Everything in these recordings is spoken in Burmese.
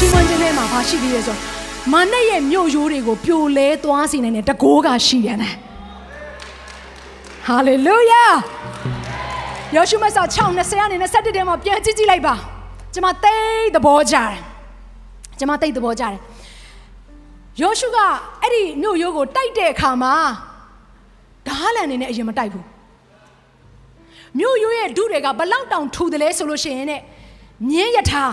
ချီးမွမ်းခြင်းထဲမှာဘာရှိသေးလဲဆိုတော့မာနရဲ့မြို့ရိုးတွေကိုပြိုလဲသွားစေနိုင်တဲ့တကိုးကရှိတယ်နဲ့ဟာလေလုယာယောရှုမဆာ6:20ကနေ21ထဲမှာပြန်ကြည့်ကြည့်လိုက်ပါကျွန်မသိသဘောကျတယ်ကျွန်မသိသဘောကျတယ်ယောရှုကအဲ့ဒီမြို့ရိုးကိုတိုက်တဲ့အခါမှာဓားလန်နေနဲ့အရင်မတိုက်ဘူးမြို့ရိုးရဲ့ဒုတွေကဘလောက်တောင်ထူတယ်လဲဆိုလို့ရှိရင်တဲ့မြင်းယထာ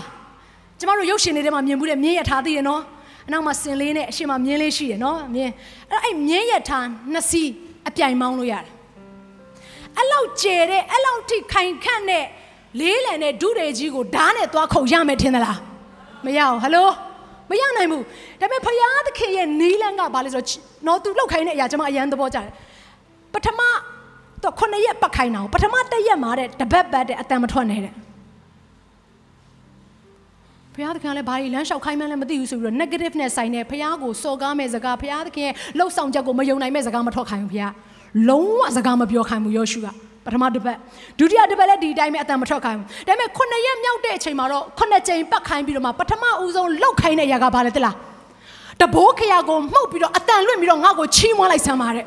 ကျမတို့ရုပ်ရှင်တွေထဲမှာမြင်မှုတဲ့မြင်းယထာသိတယ်နော်အနောက်မှာစင်လေးနဲ့အရှိမမြင်းလေးရှိတယ်နော်မြင်းအဲ့အဲ့မြင်းယထာနှစ်စီးအပြိုင်မောင်းလို့ရတယ်အဲ့လောက်ကျဲတဲ့အဲ့လောက်ထိခိုင်ခန့်တဲ့လေးလံတဲ့ဒုတွေကြီးကိုဓားနဲ့သွားခုတ်ရမယ်ထင်သလားမရအောင်ဟယ်လိုမရနိုင်ဘူးဒါပေမဲ့ဖယားသခင်ရဲ့နီးလန်းကဘာလဲဆိုတော့နော်သူလောက်ခိုင်းတဲ့အရာကျွန်မအရန်သဘောကျတယ်ပထမတော့ခုနှစ်ရက်ပတ်ခိုင်းတာကိုပထမတစ်ရက်မှာတဲ့တပတ်ပတ်တဲ့အတန်မထွက်နဲ့တဲ့ ဘုရားသခင်ကလည်းဘာကြီးလမ်းလျှောက်ခိုင်းမှန်းလည်းမသိဘူးဆိုပြီးတော့ negative နဲ့ဆိုင်တဲ့ဘုရားကိုစော်ကားမဲ့စကားဘုရားသခင်ရဲ့လှုပ်ဆောင်ချက်ကိုမယုံနိုင်မဲ့စကားမထွက်ခိုင်းဘူးဘုရားလုံးဝစကားမပြောခိုင်းဘူးယောရှုကပထမတစ်ပတ်ဒုတိယတစ်ပတ်လည်းဒီအတိုင်းပဲအတန်မထွက်ခိုင်းဘူးဒါပေမဲ့ခုနှစ်ရက်မြောက်တဲ့အချိန်မှာတော့ခုနှစ်ကြိမ်ပတ်ခိုင်းပြီးတော့မှပထမဦးဆုံးလှုပ်ခိုင်းတဲ့အရာကဘာလဲတလားတဘိုးခရကိုမှုတ်ပြီးတော့အတန်လွင့်ပြီးတော့ငါ့ကိုချီးမွမ်းလိုက်ဆမ်းပါတဲ့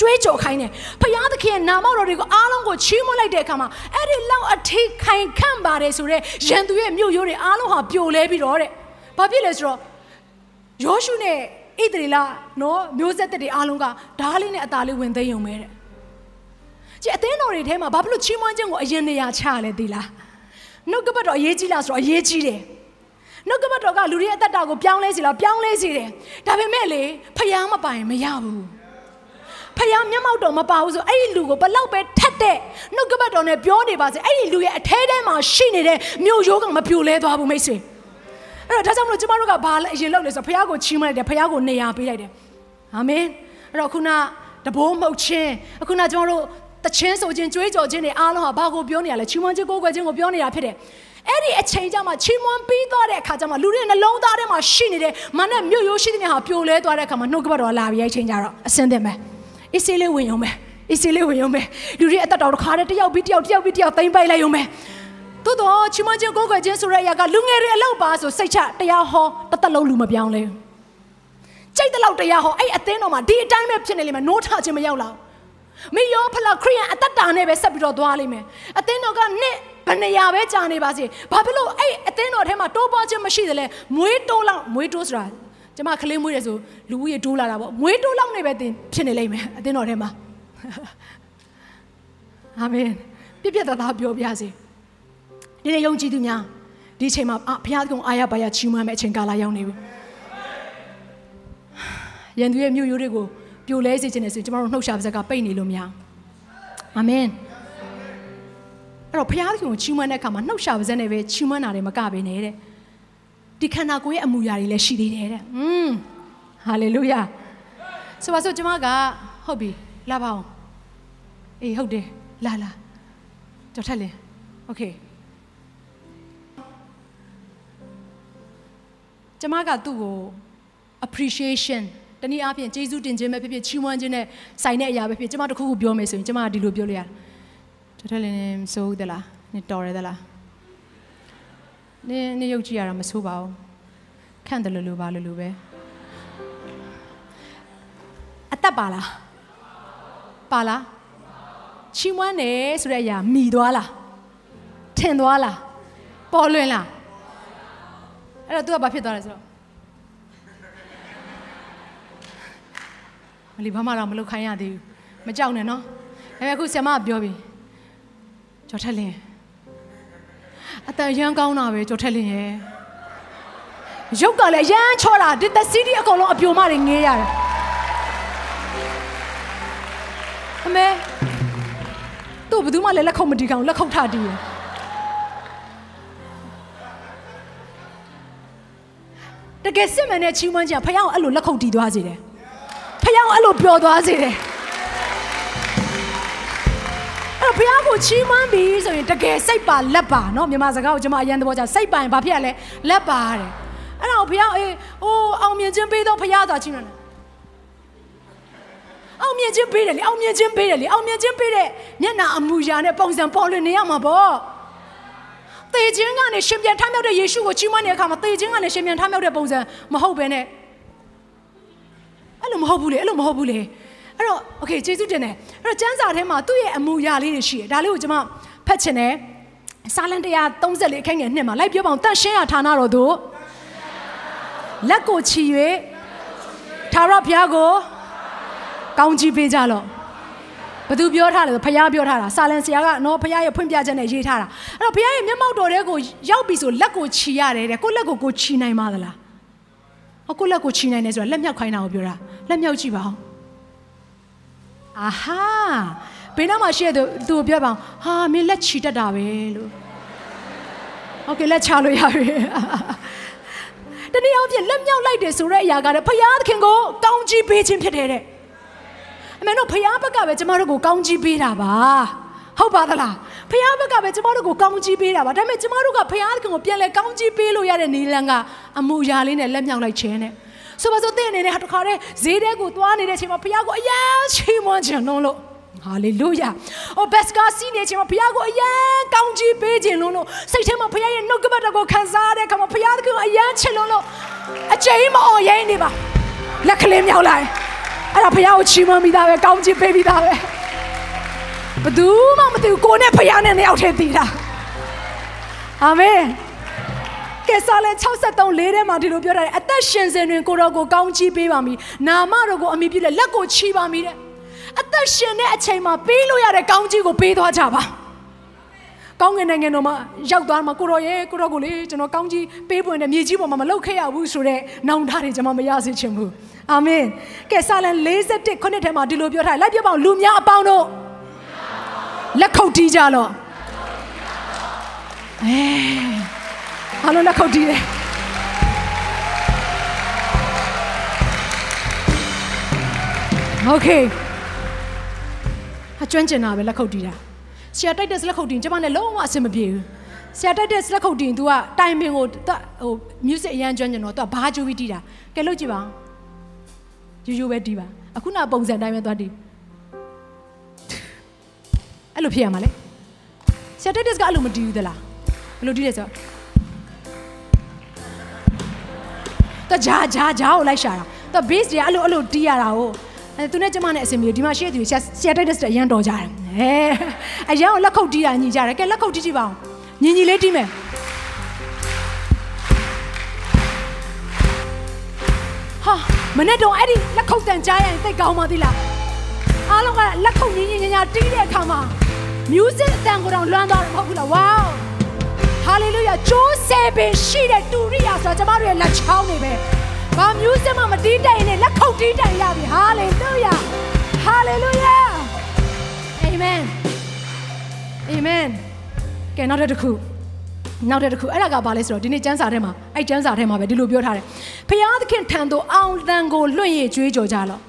ကြွေးကြော်ခိုင်းတယ်ဖယားသခင်ရဲ့နာမတော်တွေကိုအားလုံးကိုချီးမွမ်းလိုက်တဲ့အခါမှာအဲ့ဒီလောက်အထိခိုင်ခန့်ပါတယ်ဆိုတော့ရန်သူရဲ့မြို့ရိုးတွေအားလုံးဟာပြိုလဲပြီးတော့တဲ့ဘာဖြစ်လဲဆိုတော့ယောရှုနဲ့ဣသရေလနော်မျိုးဆက်တွေအားလုံးကဓားလေးနဲ့အသားလေးဝင်သိမ်းုံပဲတဲ့ကြည့်အသင်းတော်တွေထဲမှာဘာဖြစ်လို့ချီးမွမ်းခြင်းကိုအရင်နေရာချရလဲသိလားနှုတ်ကပတ်တော်အရေးကြီးလားဆိုတော့အရေးကြီးတယ်နှုတ်ကပတ်တော်ကလူတွေရဲ့အသက်တာကိုပြောင်းလဲစီလားပြောင်းလဲစီတယ်ဒါပေမဲ့လေဖယားမပိုင်မရဘူး ဖယားမျက်မှောက်တော်မပါဘူးဆိုအဲ့ဒီလူကိုဘလောက်ပဲထက်တဲ့နှုတ်ကပတ်တော်နဲ့ပြောနေပါစေအဲ့ဒီလူရဲ့အထဲထဲမှာရှိနေတဲ့မြို့ရိုးကမပြိုလဲသွားဘူးမိတ်ဆွေအဲ့တော့ဒါကြောင့်မလို့ကျမတို့ကဘာလဲအရင်လုပ်လဲဆိုဖယားကိုချီးမွမ်းလိုက်တယ်ဖယားကိုနေရာပေးလိုက်တယ်အာမင်အဲ့တော့ခုနတဘိုးမှုတ်ခြင်းအခုနကျမတို့တချင်းဆိုခြင်းကြွေးကြော်ခြင်းတွေအားလုံးဟာဘာကိုပြောနေရလဲချီးမွမ်းခြင်းကိုးကွယ်ခြင်းကိုပြောနေတာဖြစ်တယ်အဲ့ဒီအချိန်ကျမှချီးမွမ်းပြီးသွားတဲ့အခါကျမှလူတွေနှလုံးသားထဲမှာရှိနေတဲ့မနဲ့မြို့ရိုးရှိတဲ့များဟာပြိုလဲသွားတဲ့အခါမှာနှုတ်ကပတ်တော်လာပြီးအဲ့ချိန်ကျတော့အစင်းသင့်ပဲ အစ်စေးလေးဝင်ရုံပဲအစ်စေးလေးဝင်ရုံပဲလူတွေအသက်တော်တစ်ခါတည်းတယောက်ပြီးတယောက်တယောက်ပြီးတယောက်သိမ့်ပိုက်လိုက်ရုံပဲသို့တော့ချီးမွမ်းခြင်းကိုးကွယ်ခြင်းဆိုတဲ့အရာကလူငယ်တွေအလောက်ပါဆိုစိတ်ချတရားဟောတစ်သက်လုံးလူမပြောင်းလဲဘူးကြိတ်တဲ့လောက်တရားဟောအဲ့အသင်းတော်မှာဒီအတိုင်းပဲဖြစ်နေလိမ့်မယ်နိုးထခြင်းမရောက်လောက်မိယောဖလာခရိယန်အသက်တာနဲ့ပဲဆက်ပြီးတော့သွားလိမ့်မယ်အသင်းတော်ကနှစ်ဘယ်နေရာပဲကြာနေပါစေဘာဖြစ်လို့အဲ့အသင်းတော်ထဲမှာတိုးပွားခြင်းမရှိသလဲမွေးတိုးလောက်မွေးတိုးဆိုတာ ကျမကလေးမွေးတယ်ဆိုလူဦးရေတိုးလာတာပေါ့မွေးတိုးလောက်နေပဲတင်ဖြစ်နေလိမ့်မယ်အသင်းတော်ထဲမှာအာမင်ပြည့်ပြည့်သားသားပြောပြစေဒီနေ့ယုံကြည်သူများဒီအချိန်မှာဘုရားကုံအာရပါရချီးမွမ်းမယ့်အချိန်ကာလရောက်နေပြီရန်သူရဲ့မြို့ရိုးတွေကိုပြိုလဲစေခြင်းနဲ့ဆိုရင်ကျမတို့နှုတ်ရှာပါဇက်ကပိတ်နေလို့မရအာမင်အဲ့တော့ဘုရားကိုချီးမွမ်းတဲ့အခါမှာနှုတ်ရှာပါဇက်နဲ့ပဲချီးမွမ်းတာတွေမကဘဲနဲ့တဲ့ ဒီခန္ဓာကိုယ်ရဲ့အမူအရာတွေလည်းရှိသေးတယ်တဲ့။อืมဟာလေလုယာ။ဆိုပါစို့ကျမကဟုတ်ပြီလာပါအောင်။အေးဟုတ်တယ်လာလာ။ကြော်ထက်လင်း။ Okay ။ကျမကသူ့ကို appreciation တနည်းအားဖြင့်ကျေးဇူးတင်ခြင်းပဲဖြစ်ဖြစ်ချီးမွမ်းခြင်းနဲ့ဆိုင်တဲ့အရာပဲဖြစ်ဖြစ်ကျမတခုခုပြောမယ်ဆိုရင်ကျမကဒီလိုပြောလို့ရတယ်။ကြော်ထက်လင်းဆိုးသလား။နေတော်ရသလား။ နေနေရုပ်ကြည့်ရတာမစိုးပါဘူးခန့်တယ်လို့လို့ပါလို့လို့ပဲအသက်ပါလားပါလားချီးမွမ်းတယ်ဆိုတဲ့အရာမိသွားလားထင်သွားလားပေါ်လွင်လားအဲ့တော့ तू ကဘာဖြစ်သွားလဲဆိုတော့မလီဘာမှတော့မလုပ်ခိုင်းရသေးဘူးမကြောက်နဲ့နော်ဒါပေမဲ့အခုဆရာမကပြောပြီကျော်ထက်လင်း အတန်ရမ်းကောင်းတာပဲကျော်ထက်လင်းရဲ့ရုပ်ကလည်းရမ်းချောတာဒီသက်စီးဒီအကုန်လုံးအပြိုမတွေငေးရတယ်အမေသူ့ဘယ်သူမှလည်းလက်ခုပ်မတီးကောင်လက်ခုပ်ထတီးရတတကယ်စစ်မှန်တဲ့ချီးမွမ်းခြင်းကဖခင်ကိုအဲ့လိုလက်ခုပ်တီးသွားစေတယ်ဖခင်ကိုအဲ့လိုပျော်သွားစေတယ် အဲ့ဘုရားကိုချီးမွမ်းပြီဆိုရင်တကယ်စိတ်ပါလက်ပါเนาะမြန်မာစကားကိုကျွန်မအရင်သဘောကျစိတ်ပါရင်ဘာဖြစ်ရလဲလက်ပါတဲ့အဲ့တော့ဘုရားအေးဟိုအောင်မြင်ခြင်းပေးတော့ဘုရားသာချီးမွမ်းတယ်အောင်မြင်ခြင်းပေးတယ်လေအောင်မြင်ခြင်းပေးတယ်လေအောင်မြင်ခြင်းပေးတဲ့မျက်နှာအမူအရာနဲ့ပုံစံပေါ်လွင်နေရမှာပေါ့သေခြင်းကနေရှင်ပြန်ထမြောက်တဲ့ယေရှုကိုချီးမွမ်းတဲ့အခါမှာသေခြင်းကနေရှင်ပြန်ထမြောက်တဲ့ပုံစံမဟုတ်ဘဲနဲ့အဲ့လိုမဟုတ်ဘူးလေအဲ့လိုမဟုတ်ဘူးလေ အဲ့တော့ okay ကျေးဇူးတင်တယ်အဲ့တော့ကျမ်းစာထဲမှာသူ့ရဲ့အမူအရာလေးတွေရှိတယ်ဒါလေးကိုကျွန်မဖတ်ချင်တယ်စာလံ134အခန်းငယ်2မှာလိုက်ပြောပါအောင်တန်ရှင်းရဌာနတော်တို့လက်ကိုချီ၍သာရဘုရားကိုကောင်းကြီးပေးကြလော့ဘသူပြောထားလဲဆိုဖခင်ပြောထားတာစာလန်ဆရာကနော်ဖခင်ရဲ့ဖွင့်ပြချက်နဲ့ရေးထားတာအဲ့တော့ဖခင်ရဲ့မျက်မှောက်တော်တဲ့ကိုရောက်ပြီဆိုလက်ကိုချီရတယ်တဲ့ကိုလက်ကိုကိုချီနိုင်ပါသလားဟောကိုလက်ကိုချီနိုင်တယ်ဆိုတာလက်မြောက်ခိုင်းတာကိုပြောတာလက်မြောက်ကြည့်ပါဦး အာဟာဘယ်တော့မှရှိရသူသူကိုပြောပါအောင်ဟာမင်းလက်ချီတတ်တာပဲလို့โอเคလက်ချလို့ရပြီတနည်းအားဖြင့်လက်မြောက်လိုက်တယ်ဆိုတဲ့အရာကလည်းဖခင်သခင်ကိုကောင်းချီးပေးခြင်းဖြစ်တယ်တဲ့အမေတို့ဖခင်ဘက်ကပဲကျမတို့ကိုကောင်းချီးပေးတာပါဟုတ်ပါသလားဖခင်ဘက်ကပဲကျမတို့ကိုကောင်းချီးပေးတာပါဒါပေမဲ့ကျမတို့ကဖခင်သခင်ကိုပြန်လဲကောင်းချီးပေးလို့ရတဲ့နေလန်ကအမူအရာလေးနဲ့လက်မြောက်လိုက်ခြင်းနဲ့ ဆိုပါစို့တဲ့အနေနဲ့ဟာတခါတည်းဈေးတဲကိုသွားနေတဲ့အချိန်မှာဖခင်ကိုအယံချီးမွမ်းခြင်းလုံးလို့ဟာလေလုယာ။အိုဘက်စကာစီနေချင်းမှာဘုရားကိုအယံကောင်းချီးပေးခြင်းလုံးလို့စိတ်ထဲမှာဘုရားရဲ့နှုတ်ကပတ်တော်ကိုခံစားရတဲ့အခါမှာဘုရားသခင်ကိုအယံချစ်လုံးလို့အချိန်မအော်ရိုင်းနေပါလက်ကလေးမြောက်လိုက်အဲ့ဒါဘုရားကိုချီးမွမ်းပြီးသားပဲကောင်းချီးပေးပြီးသားပဲဘယ်သူမှမသိဘူးကိုနဲ့ဘုရားနဲ့နှစ်ယောက်တည်းတည်တာအာမင် ကဲစာလဲ63လေးထဲမှာဒီလိုပြောထားတယ်အသက်ရှင်စဉ်တွင်ကိုတော်ကိုကောင်းချီးပေးပါမည်နာမတော်ကိုအမိပြုလက်လက်ကိုချီးပါမည်တဲ့အသက်ရှင်တဲ့အချိန်မှာပေးလို့ရတဲ့ကောင်းကြီးကိုပေးသွားကြပါကောင်းငင်နိုင်ငံတော်မှာရောက်သွားမှာကိုရောရဲ့ကိုရောကိုလေကျွန်တော်ကောင်းကြီးပေးပွင့်တဲ့မြေကြီးပေါ်မှာမလောက်ခဲ့ရဘူးဆိုတော့နောင်တတွေကျွန်မမရစေချင်ဘူးအာမင်ကဲစာလန်41ခုနှစ်ထဲမှာဒီလိုပြောထားလိုက်ပြပါအောင်လူများအပေါင်းတို့လက်ခုပ်တီးကြလော့အဲ အားလုံးလက်ခုပ်တီးတယ်โอเคဟာကျွမ်းကျင်တာပဲလက်ခုပ်တီးတာဆရာတိုက်တဲ့လက်ခုပ်တီးကျမနဲ့လုံးဝအဆင်မပြေဘူးဆရာတိုက်တဲ့လက်ခုပ်တီး तू ကတိုင်ပင်ကိုဟို music အရန်ကျွမ်းကျင်တော့ तू ကဘာကြိုးပြီးတီးတာကဲလို့ကြည့်ပါယူယူပဲတီးပါအခုနပုံစံတိုင်းပဲသွားတီးအဲ့လိုဖြစ်ရမှာလေဆရာတိုက်တဲ့ကအဲ့လိုမတီးဘူးသလားဘယ်လိုတီးလဲဆိုတော့ တဂျာဂျာဂျာကိုလိုက်ရှာတာသူ base တွေအဲ့လိုအဲ့လိုတီးရတာကိုအဲသူနဲ့ကျမနဲ့အစင်ပြေဒီမှာရှိတဲ့သူဆရာဆရာတိုက်တဲ့အရန်တော်ကြတယ်အဲအရန်ကိုလက်ခုပ်တီးတာညီကြတယ်ကဲလက်ခုပ်တီးကြည့်ပါဦးညီညီလေးတီးမယ်ဟာမနေ့တော့အဲ့ဒီလက်ခုပ်တန်ကြားရင်သိကောင်းပါသေးလားအားလုံးကလက်ခုပ်ညီညီညာညာတီးတဲ့အခါမှာ music အတန်ကိုတော့လွမ်းသွားတယ်မဟုတ်ဘူးလား wow ဟာလေလု ယာဂျိုးဆယ်ပင်ရှိတဲ့တူရိယာဆိုတော့ကျမတို့ရဲ့လက်ချောင်းတွေပဲဘာ music မှမတီးတိုင်နဲ့လက်ခုပ်တီးတိုင်ရပြီဟာလေလုယာဟာလေလုယာအာမင်အာမင်ကဲနောက်တစ်ခုနောက်တစ်ခုအဲ့ဒါကဘာလဲဆိုတော့ဒီနေ့ကျမ်းစာထဲမှာအဲ့ကျမ်းစာထဲမှာပဲဒီလိုပြောထားတယ်ဖျားသခင်ထံသို့အောင်တန်ကိုလွှင့်ရကြွေးကြော်ကြလော့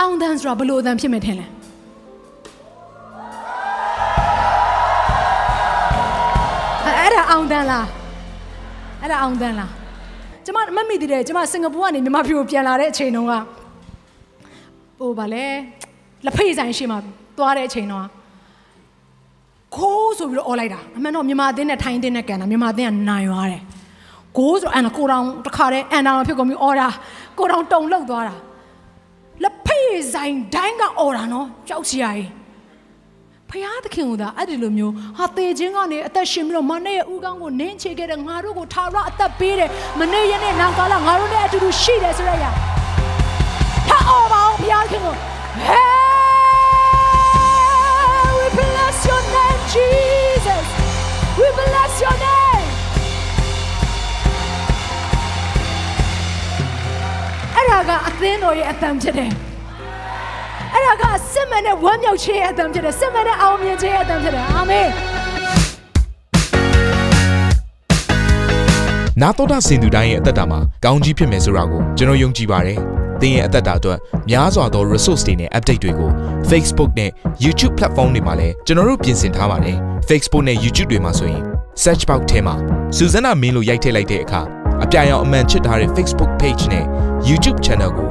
အောင်တန်ဆိုတာဘလို့အတန်ဖြစ်မယ်ထင်လဲ အောင်တန်းလားအဲ့ဒါအောင်တန်းလားကျမမမိသေးတယ်ကျမစင်ကာပူကနေမြန်မာပြည်ကိုပြန်လာတဲ့အချိန်တုန်းကဟိုဗာလဲလက်ဖေးဆိုင်ရှိမှသွားတဲ့အချိန်တုန်းကခိုးဆိုပြီးတော့អော်လိုက်တာအမှန်တော့မြန်မာအသင်းနဲ့ထိုင်းအသင်းနဲ့ကန်တာမြန်မာအသင်းကနိုင်သွားတယ်ကိုးဆိုအန်ကိုတောင်တခါတည်းအန်တောင်ဖြစ်ကုန်ပြီအော်ဒါကိုတောင်တုံလောက်သွားတာလက်ဖေးဆိုင်တိုင်းကအော်တာနော်ကြောက်စရာကြီး ဖယားသခင်ကသာအဲ့ဒီလိုမျိုးဟာတေခြင်းကနေအသက်ရှင်ပြီးတော့မနေ့ရဲ့ဥကောင်းကိုနင်းချေခဲ့တဲ့ငါတို့ကိုထာဝရအသက်ပေးတယ်မနေ့ရက်နဲ့နောက်ကာလငါတို့နဲ့အတူတူရှိတယ်ဆိုရရထားအောင်ပါအောင်ဖယားသခင်ကို Hey we bless your name Jesus we bless your name အဲ့ဒါကအသင်းတော်ရဲ့အတန်ဖြစ်တယ် အဲ့ဒါကစစ်မှန်တဲ့ဝမ်းမြောက်ခြင်းရဲ့အတန်ဖြစ်တယ်စစ်မှန်တဲ့အောင်မြင်ခြင်းရဲ့အတန်ဖြစ်တယ်အာမင်နာတော်တာစင်သူတိုင်းရဲ့အသက်တာမှာကောင်းကြီးဖြစ်မယ်ဆိုတာကိုကျွန်တော်ယုံကြည်ပါတယ်။သင်ရဲ့အသက်တာအတွက်များစွာသော resource တွေနဲ့ update တွေကို Facebook နဲ့ YouTube platform တွေမှာလည်းကျွန်တော်တို့ပြင်ဆင်ထားပါတယ်။ Facebook နဲ့ YouTube တွေမှာဆိုရင် search box ထဲမှာစူဇနာမင်းလို့ရိုက်ထည့်လိုက်တဲ့အခါအပြာရောင်အမှန်ချစ်ထားတဲ့ Facebook page နဲ့ YouTube channel ကို